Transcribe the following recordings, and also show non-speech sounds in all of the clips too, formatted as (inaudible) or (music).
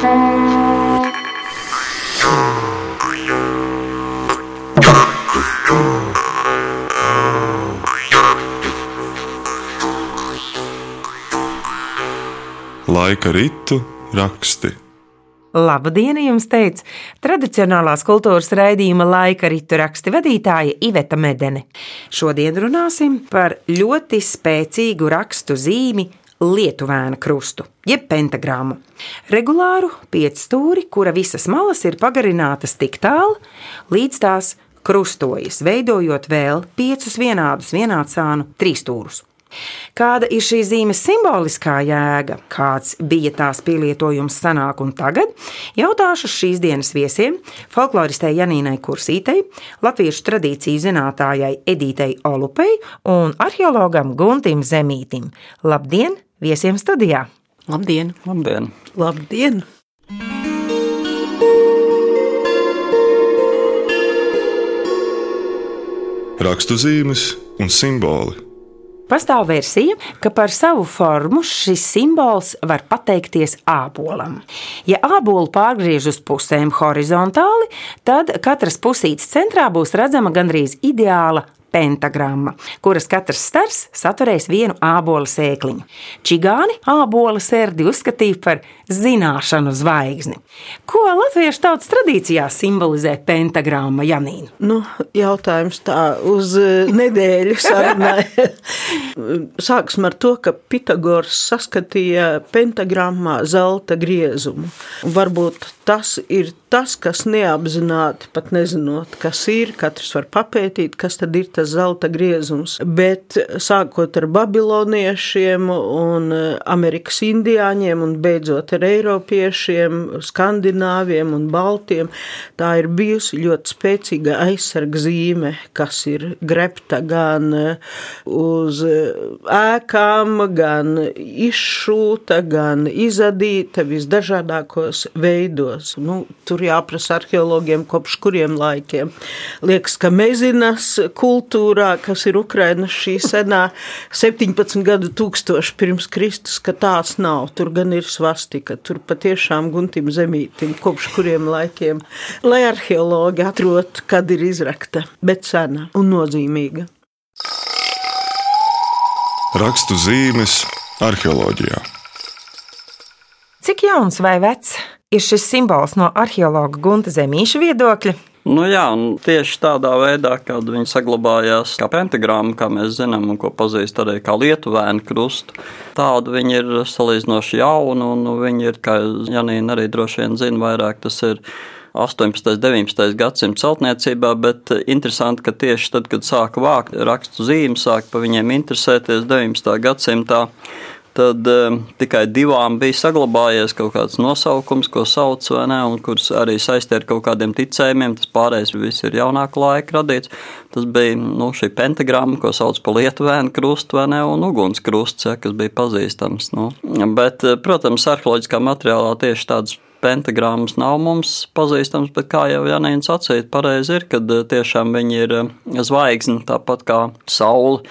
Laika ritu raksti. Labdien, jums teica tradicionālās kultūras raidījuma laika ritu raksti vadītāja Iveta Medene. Šodien runāsim par ļoti spēcīgu rakstu zīmi lietuvēna krustu, jeb pentagrammu. Regulāru piecstūri, kura visas malas ir pagarinātas tik tālu, līdz tās krustojas, veidojot vēl piecus vienādus vienādsānu trīsstūrus. Kāda ir šī zīmes simboliskā jēga, kāds bija tās pielietojums senāk un tagad, jautāšu šīs dienas viesiem - folkloristei Janīnai Kursītei, latviešu tradīciju zinātājai Edītei Olupei un arheologam Guntim Zemītim. Labdien! Viesiem studijā! Labdien! Labdien! Labdien. Rakstuzīmes un simboli. Pastāv versija, ka par savu formu šis simbols var pateikties ābolam. Ja ābolu pārgriež uz pusēm horizontāli, tad katras pusītes centrā būs redzama gandrīz ideāla pentagramma, kuras katrs stars saturēs vienu ābola sēkliņu. Čigāni ābola sērdi uzskatīja par zināšanu zvaigzni. Ko latviešu tautas tradīcijā simbolizē pentagramma Janīna? Nu, jautājums tā uz eh, nedēļu sarunai. (laughs) Sāksim ar to, ka Pitagors saskatīja pentagrammā zelta griezumu. Varbūt tas ir tas, kas neapzināti, pat nezinot, kas ir, katrs var papētīt, kas tad ir tas zelta griezums. Bet sākot ar babiloniešiem un Amerikas indiāņiem un beidzot ar eiropiešiem, skandināviem un baltiem, tā ir bijusi ļoti spēcīga aizsargzīme, kas ir grepta gan uz ēkām, gan izšūta, gan izadīta visdažādākos veidos. Nu, tur jāprasa arheologiem, kopš kuriem laikiem. Liekas, ka mezinas kultūrā, kas ir Ukrainas šī senā 17 gadu tūkstoši pirms Kristus, ka tās nav. Tur gan ir svastika, tur patiešām guntim zemītim, kopš kuriem laikiem, lai arheologi atrod, kad ir izrakta, bet sena un nozīmīga. Rakstu zīmes arheoloģijā. Cik jauns vai vecs ir šis simbols no arheologa Gunta Zemīša viedokļa? Nu jā, tieši tādā veidā, kad viņi saglabājās kā pentagramma, kā mēs zinām, un ko pazīst arī kā lietuvēnu krustu. Tādu viņi ir salīdzinoši jauni, un viņi ir, kā Janīna arī droši vien zina, vairāk tas ir 18. un 19. gadsimta celtniecībā, bet interesanti, ka tieši tad, kad sāka vākt rakstu zīmes, sāka par viņiem interesēties 19. gadsimtā tad um, tikai divām bija saglabājies kaut kāds nosaukums, ko sauc, vai ne, un kurus arī saistīja ar kaut kādiem ticējumiem. Tas pārējais viss ir jaunāka laika radīts. Tas bija nu, šī pentagramma, ko sauc par lietuvēnu krustu, vai ne, un ugunskrusts, ja, kas bija pazīstams. Nu. Bet, eh, protams, arheoloģiskā materiālā tieši tāds pentagrammas nav mums pazīstams, bet kā jau Janīns sacīja, pareizi ir, ka eh, tiešām viņi ir eh, zvaigzni, tāpat kā saule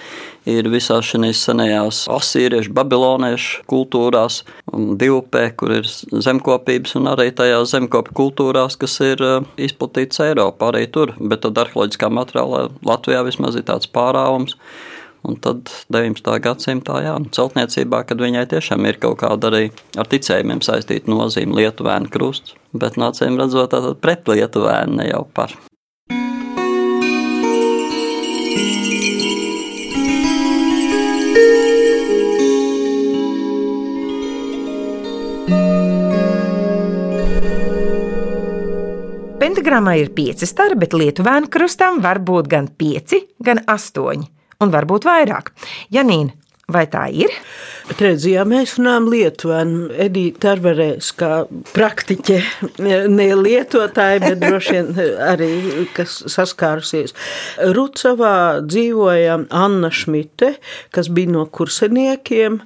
ir visās šīs senajās asīriešu, babiloniešu kultūrās, divpē, kur ir zemkopības, un arī tajās zemkopju kultūrās, kas ir eh, izplatītas Eiropā, arī tur. Bet tad arheoloģiskā materiālā Latvijā vismaz ir tāds pārāvums. Un tad 19. gadsimtā, jā, celtniecībā, kad viņai tiešām ir kaut kāda arī ar ticējumiem saistīta nozīme, lietuvēna krusts, bet nācējiem redzot tātad pret lietuvēnu, ne jau par. Pentagrammā ir pieci stari, bet lietuvēnu krustam var būt gan pieci, gan astoņi, un varbūt vairāk. Janīna, vai tā ir? Redz, ja mēs runājam Lietuvēnu, Edita Arvarēs kā praktiķe, (laughs) ne lietotāja, bet droši vien arī, kas saskārusies. Rucavā dzīvoja Anna Šmite, kas bija no kurseniekiem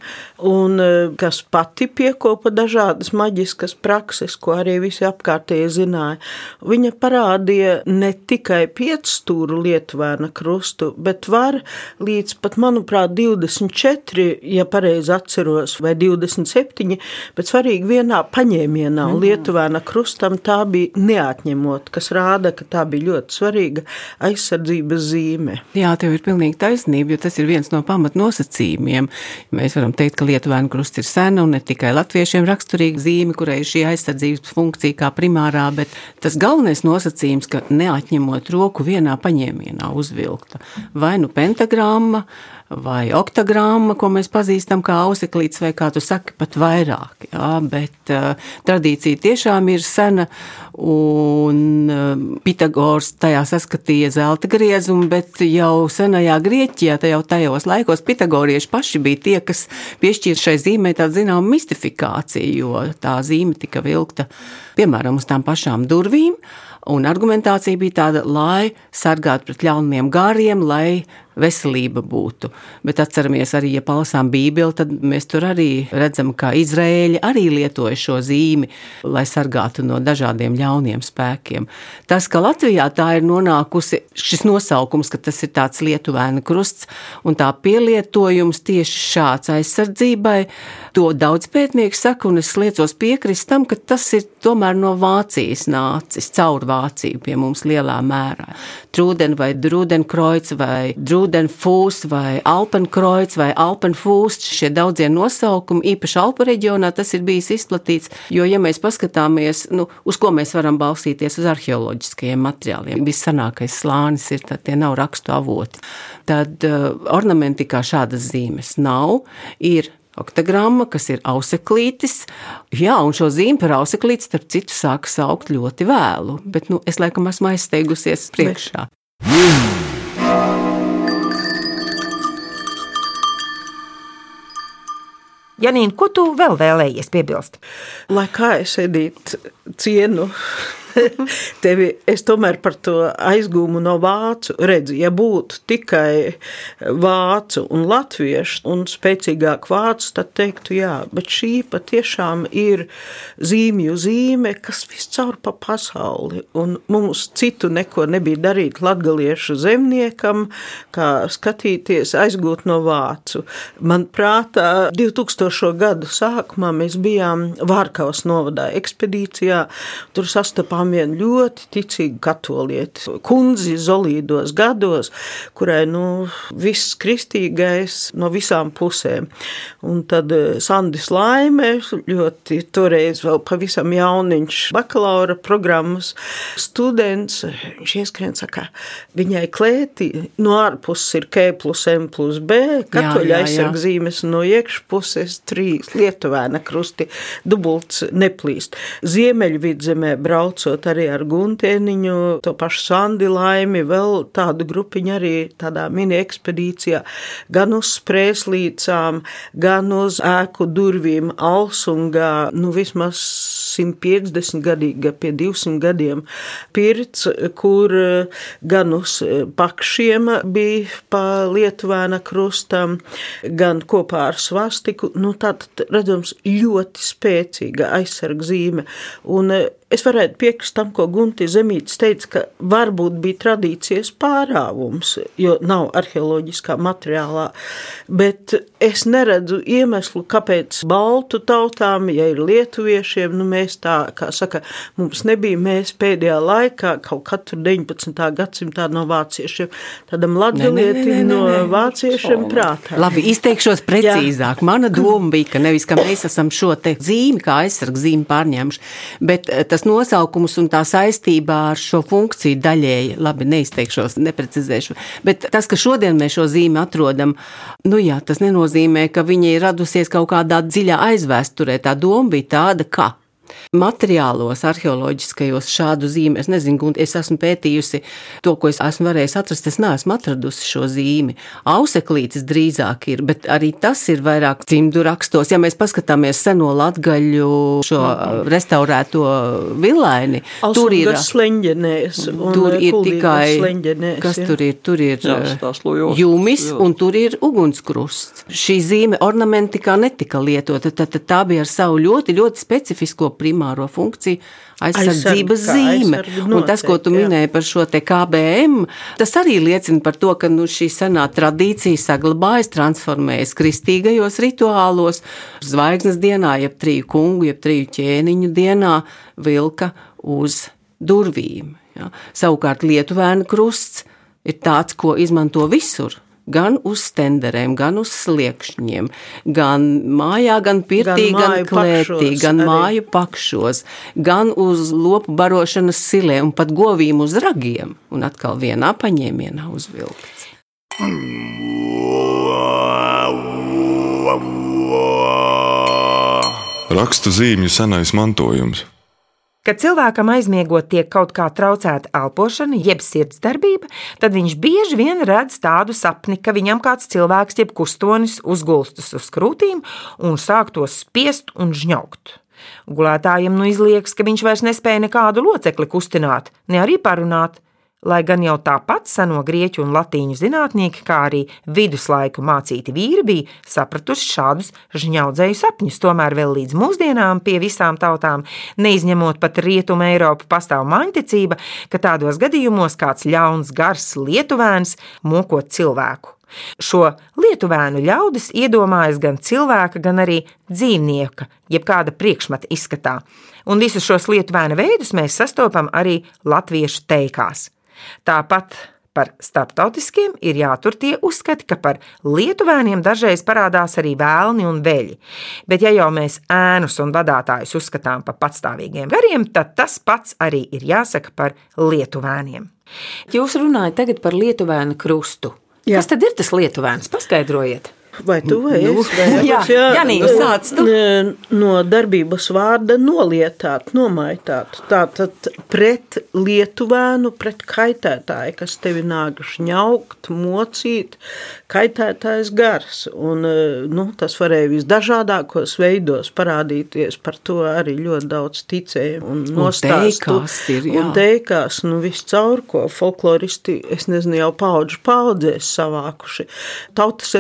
un kas pati piekopa dažādas maģiskas prakses, ko arī visi apkārtēji zināja. Viņa parādīja ne tikai piecstūru Lietuvēna krustu, bet var līdz pat, manuprāt, 24, ja pareizi atceros, vai 27, bet svarīgi vienā paņēmienā. Un Lietuvēna krustam tā bija neatņemot, kas rāda, ka tā bija ļoti svarīga aizsardzības zīme. Jā, tev ir pilnīgi taisnība, jo tas ir viens no pamatnosacījumiem. Mēs varam teikt, ka Lietuvēna krusts ir sena un ne tikai latviešiem raksturīga zīme, kurai ir šī aizsardzības funkcija kā primārā, bet tas galvenais nosacījums, ka neatņemot roku vienā paņēmienā uzvilkta vai nu pentagramma, vai oktogramma, ko mēs pazīstam kā auseklīts, vai kā tu saki, pat vairāk. Jā, bet uh, tradīcija tiešām ir sena, un uh, Pitagors tajā saskatīja zelta griezumu, bet jau senajā Grieķijā, jau tajos laikos pitagorieši paši bija tie, kas piešķīra šai zīmē tādu zināmu mistifikāciju, jo tā zīme tika vilkta, piemēram, uz tām pašām durvīm, Un argumentācija bija tāda, lai sargātu pret ļauniem gāriem, lai veselība būtu. Bet atceramies arī, ja palasām Bībeli, tad mēs tur arī redzam, ka Izrēļi arī lietoja šo zīmi, lai sargātu no dažādiem ļauniem spēkiem. Tas, ka Latvijā tā ir nonākusi šis nosaukums, ka tas ir tāds lietuvēna krusts, un tā pielietojums tieši šāds aizsardzībai, to daudz pētnieku saka, un es liecos piekrist tam, ka tas ir tomēr no Vācijas nācis, caur Vāciju pie mums lielā mērā. Trūden vai Drudenkroits vai Drudenkroits Rudenfūs vai Alpenkroits vai Alpenfūsts, šie daudzie nosaukumi, īpaši Alpu reģionā tas ir bijis izplatīts, jo, ja mēs paskatāmies, nu, uz ko mēs varam balstīties uz arheoloģiskajiem materiāliem, visanākais slānis ir, tad tie nav rakstu avoti. Tad uh, ornamentikā šādas zīmes nav, ir oktogramma, kas ir auseklītis. Jā, un šo zīmi par auseklīti, starp citu, sāka saukt ļoti vēlu, bet nu, es laikam esmu aizsteigusies priekšā. Bet. Janīna, ko tu vēl vēlējies piebilst? Lai kā es edītu cienu (laughs) tevi, es tomēr par to aizgūmu no vācu redzu. Ja būtu tikai vācu un latviešu un spēcīgāk vācu, tad teiktu jā, bet šī patiešām ir zīmju zīme, kas viscaur pa pasauli. Un mums citu neko nebija darīt latgaliešu zemniekam, kā skatīties, aizgūt no vācu. Man prātā 2000. gadu sākumā mēs bijām Vārkavas novadā ekspedīcijā, tur sastapām tiešām vien ļoti ticīga katolieti, kundzi zolīdos gados, kurai nu, viss kristīgais no visām pusēm. Un tad eh, Sandis Laime, ļoti toreiz vēl pavisam jauniņš bakalaura programmas students, viņš ieskrien saka, viņai klētī no ārpuses ir K plus M plus B, katoļa aizsargzīmes no iekšpuses trīs lietuvēna krusti, dubults neplīst. Ziemeļvidzemē braucot braucot arī ar Guntēniņu, to pašu Sandi Laimi, vēl tādu grupiņu arī tādā mini ekspedīcijā, gan uz sprēslīcām, gan uz ēku durvīm Alsungā, nu vismaz 150 gadīga pie 200 gadiem pirts, kur gan uz pakšiem bija pa Lietuvēna krustam, gan kopā ar svastiku, nu tātad redzams ļoti spēcīga aizsargzīme. Un Es varētu piekrist tam, ko Gunte Zemītis teica, ka varbūt bija tradīcijas pārāvums, jo nav arheoloģiskā materiālā, bet es neredzu iemeslu, kāpēc baltu tautām, ja ir lietuviešiem, nu mēs tā, kā saka, mums nebija, mēs pēdējā laikā, kaut katru 19. gadsimtā no vāciešiem, tādam latgalietim no vāciešiem prātā. Labi, izteikšos precīzāk. Jā. Mana doma bija, ka nevis, ka mēs esam šo te zīmi, kā aizsargzīmi pārņēmuši, bet eh, tas nosaukums un tā saistībā ar šo funkciju daļēji, labi, neizteikšos, neprecizēšu, bet tas, ka šodien mēs šo zīmi atrodam, nu jā, tas nenozīmē, ka viņa ir radusies kaut kādā dziļā aizvēsturē. Tā doma bija tāda, ka materiālos, arheoloģiskajos šādu zīmi. Es nezinu, un es esmu pētījusi to, ko es esmu varējusi atrast. Es neesmu atradusi šo zīmi. Auseklītis drīzāk ir, bet arī tas ir vairāk cimdu rakstos. Ja mēs paskatāmies seno latgaļu šo restaurēto vilaini, tur ir sleņģenēs. Tur ir tikai, kas ja. tur ir, tur ir Jā, jūmis un tur ir ugunskrusts. Šī zīme ornamentikā netika lietota, tad, tad tā bija ar savu ļoti, ļoti specifisko primāro funkciju aizsardzības zīme. aizsargu Un tas, ko tu jā. minēji par šo te KBM, tas arī liecina par to, ka nu, šī senā tradīcija saglabājas, transformējas kristīgajos rituālos. Zvaigznes dienā, jeb triju kungu, jeb triju ķēniņu dienā vilka uz durvīm. Ja. Savukārt Lietuvēna krusts ir tāds, ko izmanto visur. Gan uz stenderēm, gan uz sliekšņiem, gan mājā, gan pirtī, Gan gan, klētī, pakšos gan arī. māju pakšos, gan uz lopu barošanas silē un pat govīm uz ragiem. Un atkal vienā paņēmienā uzvilkts. Rakstu zīmju senais mantojums. Kad cilvēkam aizmiegot tiek kaut kā traucēta elpošana, jeb sirdsdarbība, tad viņš bieži vien redz tādu sapni, ka viņam kāds cilvēks, jeb kustonis, uzgulstas uz krūtīm un sāk to spiest un žņaukt. Gulētājiem nu izliekas, ka viņš vairs nespēja nekādu locekli kustināt, ne arī parunāt. Lai gan jau tāpat seno grieķu un latīņu zinātnieki, kā arī viduslaiku mācīti vīri bija sapratuši šādus žņaudzēju sapņus, tomēr vēl līdz mūsdienām pie visām tautām, neizņemot pat rietumu Eiropu, pastāv maņticība, ka tādos gadījumos kāds ļauns gars lietuvēns mokot cilvēku. Šo lietuvēnu ļaudis iedomājas gan cilvēka, gan arī dzīvnieka, jeb kāda priekšmeta izskatā. Un visus šos lietuvēnu veidus mēs sastopam arī latviešu teikās. Tāpat par starptautiskiem ir jātur tie uzskati, ka par lietuvēniem dažreiz parādās arī vēlni un veļi. Bet, ja jau mēs ēnus un vadītājus uzskatām par patstāvīgiem gariem, tad tas pats arī ir jāsaka par lietuvēniem. Jūs runājat tagad par lietuvēnu krustu. Jā. Kas tad ir tas lietuvēns? Paskaidrojiet. Vai tu vai Nu, es? Vai (laughs) jā, jā, Janī, nu sāc tu. No darbības vārda nolietāt, nomaitāt. Tātad pret lietuvēnu, pret kaitētāju, kas tevi nāk žņaukt, mocīt, kaitētājs gars. Un, eh, nu, tas varēja visdažādākos veidos parādīties. Par to arī ļoti daudz ticēju un nostāstu. teikās ir, jā. Un teikās, nu, viscaur, ko folkloristi, es nezinu, jau paudžu paudzēs savākuši. Tautas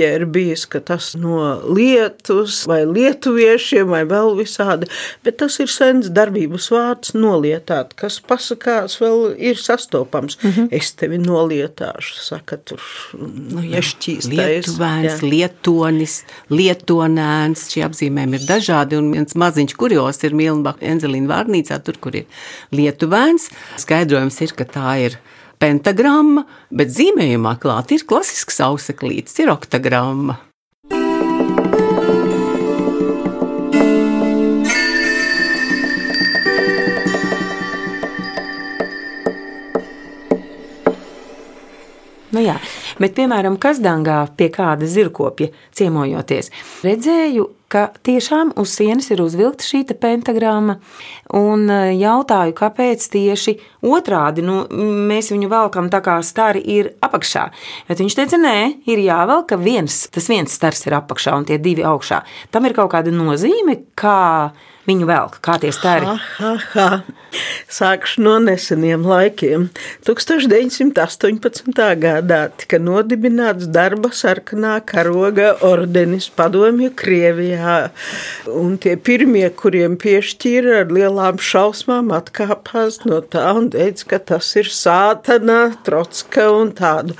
etimoloģija ir bijis, ka tas no lietus vai lietuviešiem vai vēl visādi, bet tas ir sens darbības vārds nolietāt, kas pasakās vēl ir sastopams. Mm -hmm. Es tevi nolietāšu, saka tur nu, nešķīstais. Lietuvēns, lietonis, lietonēns. Šie apzīmējumi ir dažādi, un viens maziņš kurios ir Mielnbach Enzelīna vārnīcā, tur, kur ir lietuvēns. Skaidrojums ir, ka tā ir pentagramma, bet zīmējumā klāt ir klasisks auseklītis, ir oktagramma. Nu jā, bet, piemēram, Kazdangā pie kāda zirkopja ciemojoties, redzēju, ka tiešām uz sienas ir uzvilkta šī pentagramma, un eh, jautāju, kāpēc tieši otrādi, nu, mēs viņu velkam tā kā stari ir apakšā, bet viņš teica, nē, ir jāvelk, ka viens, tas viens stars ir apakšā un tie divi augšā. Tam ir kaut kāda nozīme, kā viņu velk, kā tie stari. Ha, ha, ha. Sākšu no neseniem laikiem. 1918. gadā tika nodibināts darba sarkanā karoga ordenis padomju Krievijā. Un tie pirmie, kuriem piešķīra ar lielām šausmām, atkāpās no tā un teica, ka tas ir sātana, trotska un tādu.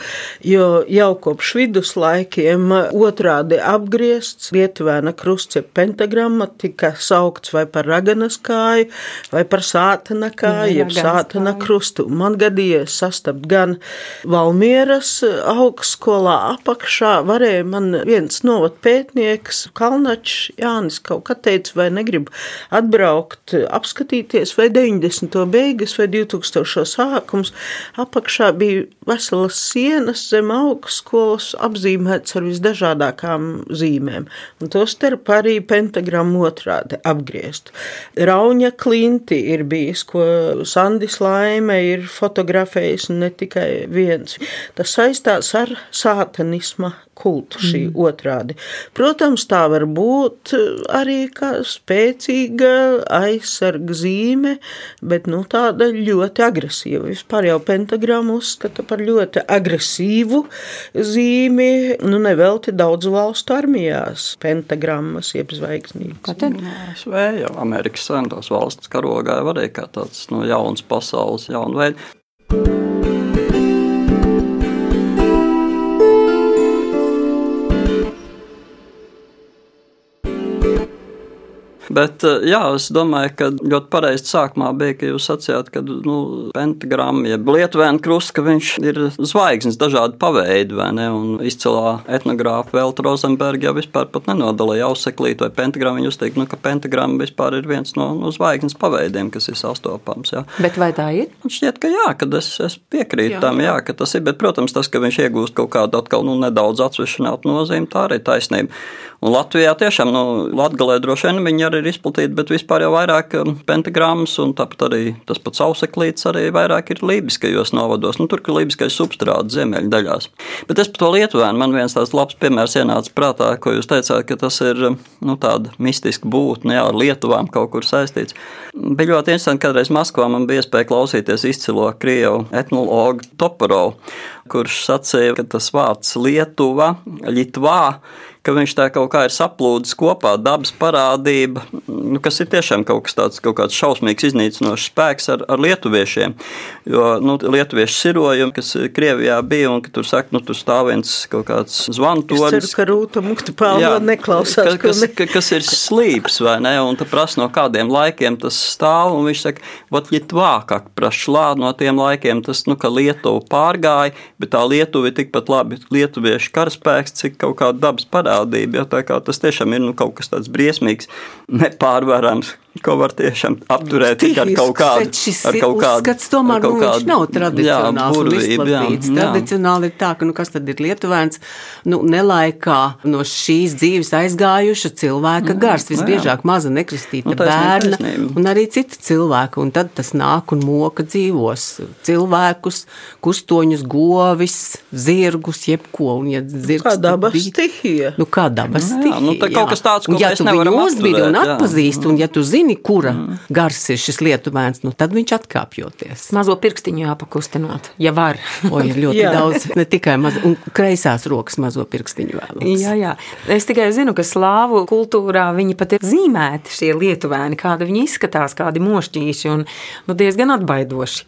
Jo jau kopš viduslaikiem otrādi apgriezts Lietuvēna krusts, jeb pentagramma, tika saukts vai par raganas kāju, vai par sātana kāju, jeb sātana krustu. Man gadījies sastapt gan Valmieras augstskolā apakšā, varēja man viens novad pētnieks, Kalnačs Jānis kaut kā teica, vai negrib atbraukt, apskatīties, vai 90. beigas, vai 2000. sākums. Apakšā bija veselas sienas zem augstskolas apzīmēts ar visdažādākām zīmēm, un to starp arī pentagrammu otrādi apgriezt. Rauņa klinti ir bijis, ko Sandis Laime ir fotografējis, un ne tikai viens. Tas saistās ar sātanisma kultu šī mm. otrādi. Protams, tā var būt arī kā spēcīga aizsarga zīme, bet nu, tāda ļoti agresīva. Vispār jau pentagrammu uzskata par ļoti agresīvu zīmi, nu nevelti daudz valstu armijās pentagrammas jeb zvaigznītes. Kā tad? Svēja Amerikas Savienotās valsts karogā var arī kā tāds nu, jauns pasaules, jauna veida. Bet, eh, jā, es domāju, ka ļoti pareizi sākumā bija, ka jūs sacījāt, ka nu, pentagramma, jeb lietuvēna krusts, ka viņš ir zvaigznes dažādi paveidi, vai ne? Un izcilā etnogrāfa Velta Rozenberga jau vispār pat nenodalīja auseklītu vai pentagrammu. Viņa uzteikt, nu, ka pentagramma vispār ir viens no, no zvaigznes paveidiem, kas ir sastopams. Jā. Bet vai tā ir? Man šķiet, ka jā, kad es, es piekrītu jā, tam, jā, ka tas ir, bet, protams, tas, ka viņš iegūst kaut kādu atkal nu, nedaudz atsvešinātu nozīmi, tā arī taisnība. Un Latvijā tiešām, nu, Latgalē droši vien viņi arī ir izplatīti, bet vispār jau vairāk um, pentagrammas un tāpat arī tas pats auseklīts arī vairāk ir lībiskajos novados. Nu, tur, kur lībiskais substrāts ziemeļu daļās. Bet es par to lietuvēnu, man viens tāds labs piemērs ienāca prātā, ko jūs teicāt, ka tas ir, um, nu, tāda mistiska būtne, jā, ar Lietuvām kaut kur saistīts. Bija ļoti interesanti, kādreiz Maskavā man bija iespēja klausīties izcilo Krievu etnologu Toporovu, kurš sacīja, ka tas vārds Lietuva, Ļitvā, ka viņš tā kaut kā ir saplūdis kopā, dabas parādība, nu, kas ir tiešām kaut kas tāds, kaut kāds šausmīgs iznīcinošs spēks ar, ar lietuviešiem. Jo nu, lietuviešu sirojumi, kas Krievijā bija, un tur saka, nu, tur stāv viens kaut kāds zvantonis. Es ceru, ka rūta mukta pāla neklausās. Kas, kas, kas ir slīps, vai ne, un ta prasa no kādiem laikiem tas stāv, un viņš saka, vat Lietuvā, kā prašlā no tiem laikiem, tas, nu, ka Lietuva pārgāja, bet tā Lietuva ir tikpat labi lietuviešu karaspēks, cik kaut kāda dabas parādība. Ja, tā kā tas tiešām ir nu, kaut kas tāds briesmīgs, nepārvarams ko var tiešām apturēt tikai ar kaut kādu. Ar kaut kādu, uzskats tomēr nu, viņš nav tradicionāls jā, burvība, un izplatīts. Tradicionāli ir tā, ka, nu, kas tad ir lietuvēns, nu, nelaikā no šīs dzīves aizgājuša cilvēka mm, gars, visbiežāk maza nekristīta nu, bērna taisnība. un arī citi cilvēki, un tad tas nāk un moka dzīvos cilvēkus, kustoņus, govis, zirgus, jebko, un ja zirgs. Kā dabas stihija. Nu, kā dabas stihija. Nu, tā kaut kas tāds, ko un, ja mēs nevaram uzvidi un atpazīsti, un ja tu zini, zini, kura mm. gars ir šis lietuvēns, nu tad viņš atkāpjoties. Mazo pirkstiņu jāpakustinot, ja var. (laughs) O, ir ļoti Jā. daudz, ne tikai maz, un kreisās rokas mazo pirkstiņu vēlams. Jā, jā. Es tikai zinu, ka slāvu kultūrā viņi pat ir zīmēti šie lietuvēni, kādi viņi izskatās, kādi mošķīši un nu, diezgan atbaidoši.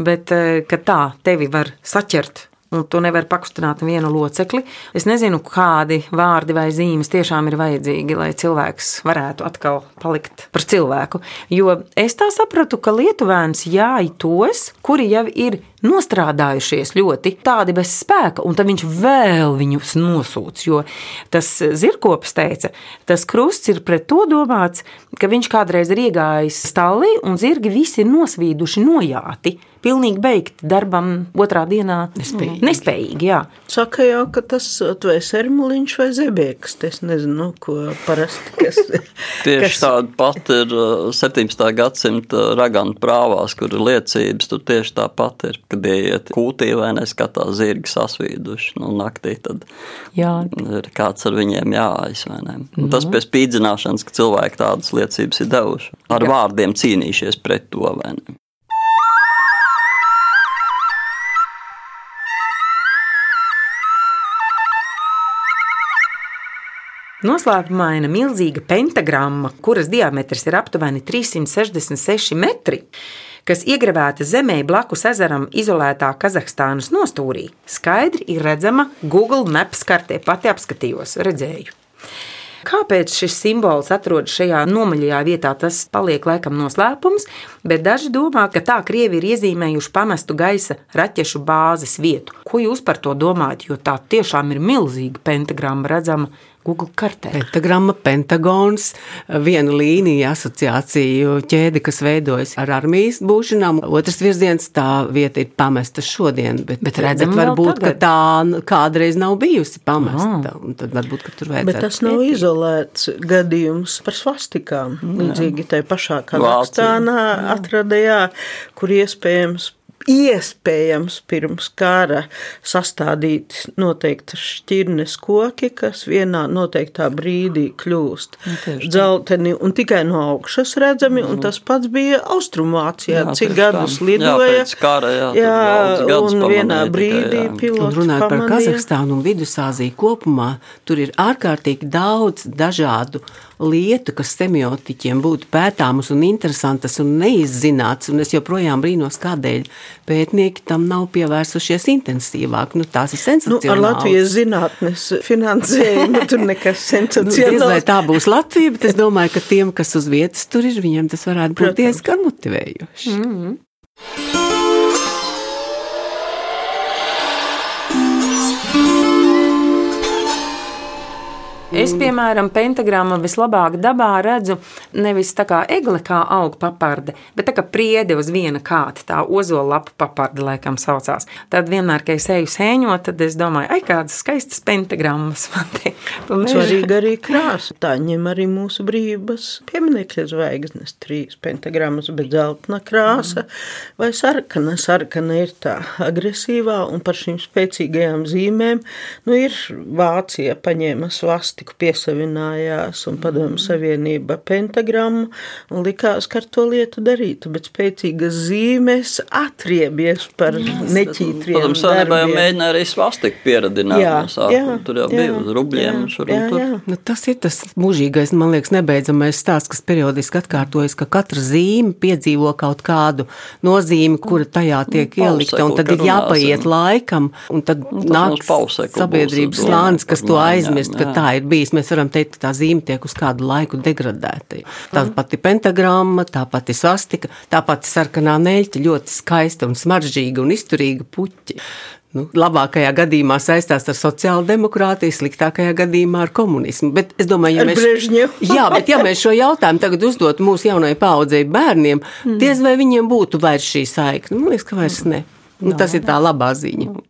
Bet, eh, ka tā tevi var saķert tu nevari pakustināt vienu locekli. Es nezinu, kādi vārdi vai zīmes tiešām ir vajadzīgi, lai cilvēks varētu atkal palikt par cilvēku. Jo es tā sapratu, ka lietuvēns jāj tos, kuri jau ir nostrādājušies ļoti tādi bez spēka, un tad viņš vēl viņus nosūc. Jo tas zirgopis teica, tas krusts ir pret to domāts, ka viņš kādreiz ir iegājis stallī, un zirgi visi ir nosvīduši, nojāti. Pilnīgi beigti darbam otrā dienā. Nespējīgi. Nespējīgi, jā. Saka jau, ka tas vai sermuliņš vai zebieks, es nezinu, ko parasti, kas. (laughs) Tieši kas- tāda pati ir uh, 17. gadsimta raganu prāvās, kur ir liecības. Tur tieši tāpat ir, kad ieiet kūtī vai neskatās zirgi sasvīduši. Nu, naktī tad jā. ir kāds ar viņiem jāais. vai ne? Un Tas pie spīdzināšanas, ka cilvēki tādas liecības ir devuši. Ar vārdiem cīnījušies pret to vai ne. Noslēpumaina milzīga pentagramma, kuras diametrs ir aptuveni 366 metri, kas iegravēta zemē blakus ezeram izolētā Kazahstānas nostūrī, skaidri ir redzama Google Maps kartē. Pati apskatījos, redzēju. Kāpēc šis simbols atrodas šajā nomaļajā vietā, tas paliek laikam noslēpums, bet daži domā, ka tā Krievi ir iezīmējuši pamestu gaisa raķešu bāzes vietu. Ko jūs par to domājat? Jo tā tiešām ir milzīga pentagramma redzama Google kartē. Pentagramma, pentagons, viena līnija, asociāciju ķēde, kas veidojas ar armijas būšanām. Otrs virziens, tā vieta ir pamesta šodien, bet, Bet redzam vēl varbūt, ka tā kādreiz nav bijusi pamesta. Un tad varbūt, ka tur vajadzētu. Bet tas nav izolēts gadījums par svastikām. Līdzīgi tai pašā Kazahstānā atradījā, kur iespējams iespējams pirms kara sastādīt noteiktas šķirnes koki, kas vienā noteiktā brīdī kļūst Nu, dzelteni un tikai no augšas redzami, un tas pats bija Austrumvācijā, Jā, cik gadus lidoja. Jā, kara, jā, tur jā un vienā brīdī tikai, jā. Un pilots runājot par pamanīja. Kazahstānu un Vidusāziju kopumā, tur ir ārkārtīgi daudz dažādu lietu, kas semiotiķiem būtu pētāmas un interesantas un neizzināts. Un es joprojām brīnos, kādēļ pētnieki tam nav pievērsušies intensīvāk. Nu, tās ir Nu, sensacionāls. ar Latvijas zinātnes finansējumu (laughs) tur nekas Nu, diez vai sensacionāls. tā būs Latvija, bet es domāju, ka tiem, kas uz vietas tur ir, viņiem tas varētu būt Protams. diezgan motivējoši. Mm. Es, piemēram, pentagrammu vislabāk dabā redzu nevis tā kā egle, kā aug paparde, bet tā kā priede uz viena kāta, tā ozola lapa paparde, laikam saucās. Tad vienmēr, kad es eju sēņot, tad es domāju, ai, kādas skaistas pentagrammas man te (laughs) pa mežu. Svarīga arī krāsa. Tā ņem arī mūsu brīvības pieminekļa zvaigznes, trīs pentagrammas, bet zeltna krāsa vai sarkana. Sarkana ir tā agresīvā un par šīm spēcīgajām zīmēm. Nu, ir Vācija paņēma svastiku, piesavinājās un padomu savienība pentagrammu un likās, ka ar to lietu darītu, bet spēcīgas zīmes atriebies par neķītriem Protams, savienībā jau mēģināja arī svastiku pieradināt Jā, no jā, Tur jau jā, bija uz rubļiem jā, šur un jā, tur. jā. Nu, tas ir tas mūžīgais, man liekas, nebeidzamais stāsts, kas periodiski atkārtojas, ka katra zīme piedzīvo kaut kādu nozīmi, kura tajā tiek Nu, ielikta, un tad ir ka jāpaiet runāsim. laikam, un tad Nu, nāk sabiedrības slānis, kas to aizmirst, ka jā. tā ir bijis. Mēs varam teikt, ka tā zīme tiek uz kādu laiku degradēta. Tā pati pentagramma, tā pati svastika, tā pati sarkanā neļķa, ļoti skaista un smaržīga un izturīga puķi. Nu, labākajā gadījumā saistās ar sociālo demokrātiju, sliktākajā gadījumā ar komunismu. Bet es domāju, ja mēs, jā, bet ja mēs šo jautājumu tagad uzdot mūsu jaunajai paudzei bērniem, mm. diez vai viņiem būtu vairs šī saikne. Man liekas, ka vairs ne. Nu, tas ir tā labā ziņa.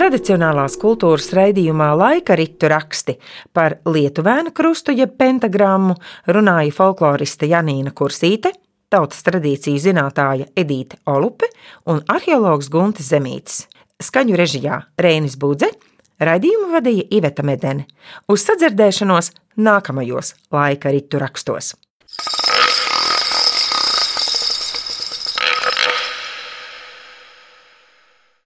Tradicionālās kultūras raidījumā laika ritu raksti par lietuvēnu krustu jeb pentagrammu runāja folkloriste Janīna Kursīte, tautas tradīciju zinātāja Edīte Olupe un arheologs Guntis Zemītis. Skaņu režijā Rēnis Budze, raidījumu vadīja Iveta Medene. Uz sadzirdēšanos nākamajos laika ritu rakstos.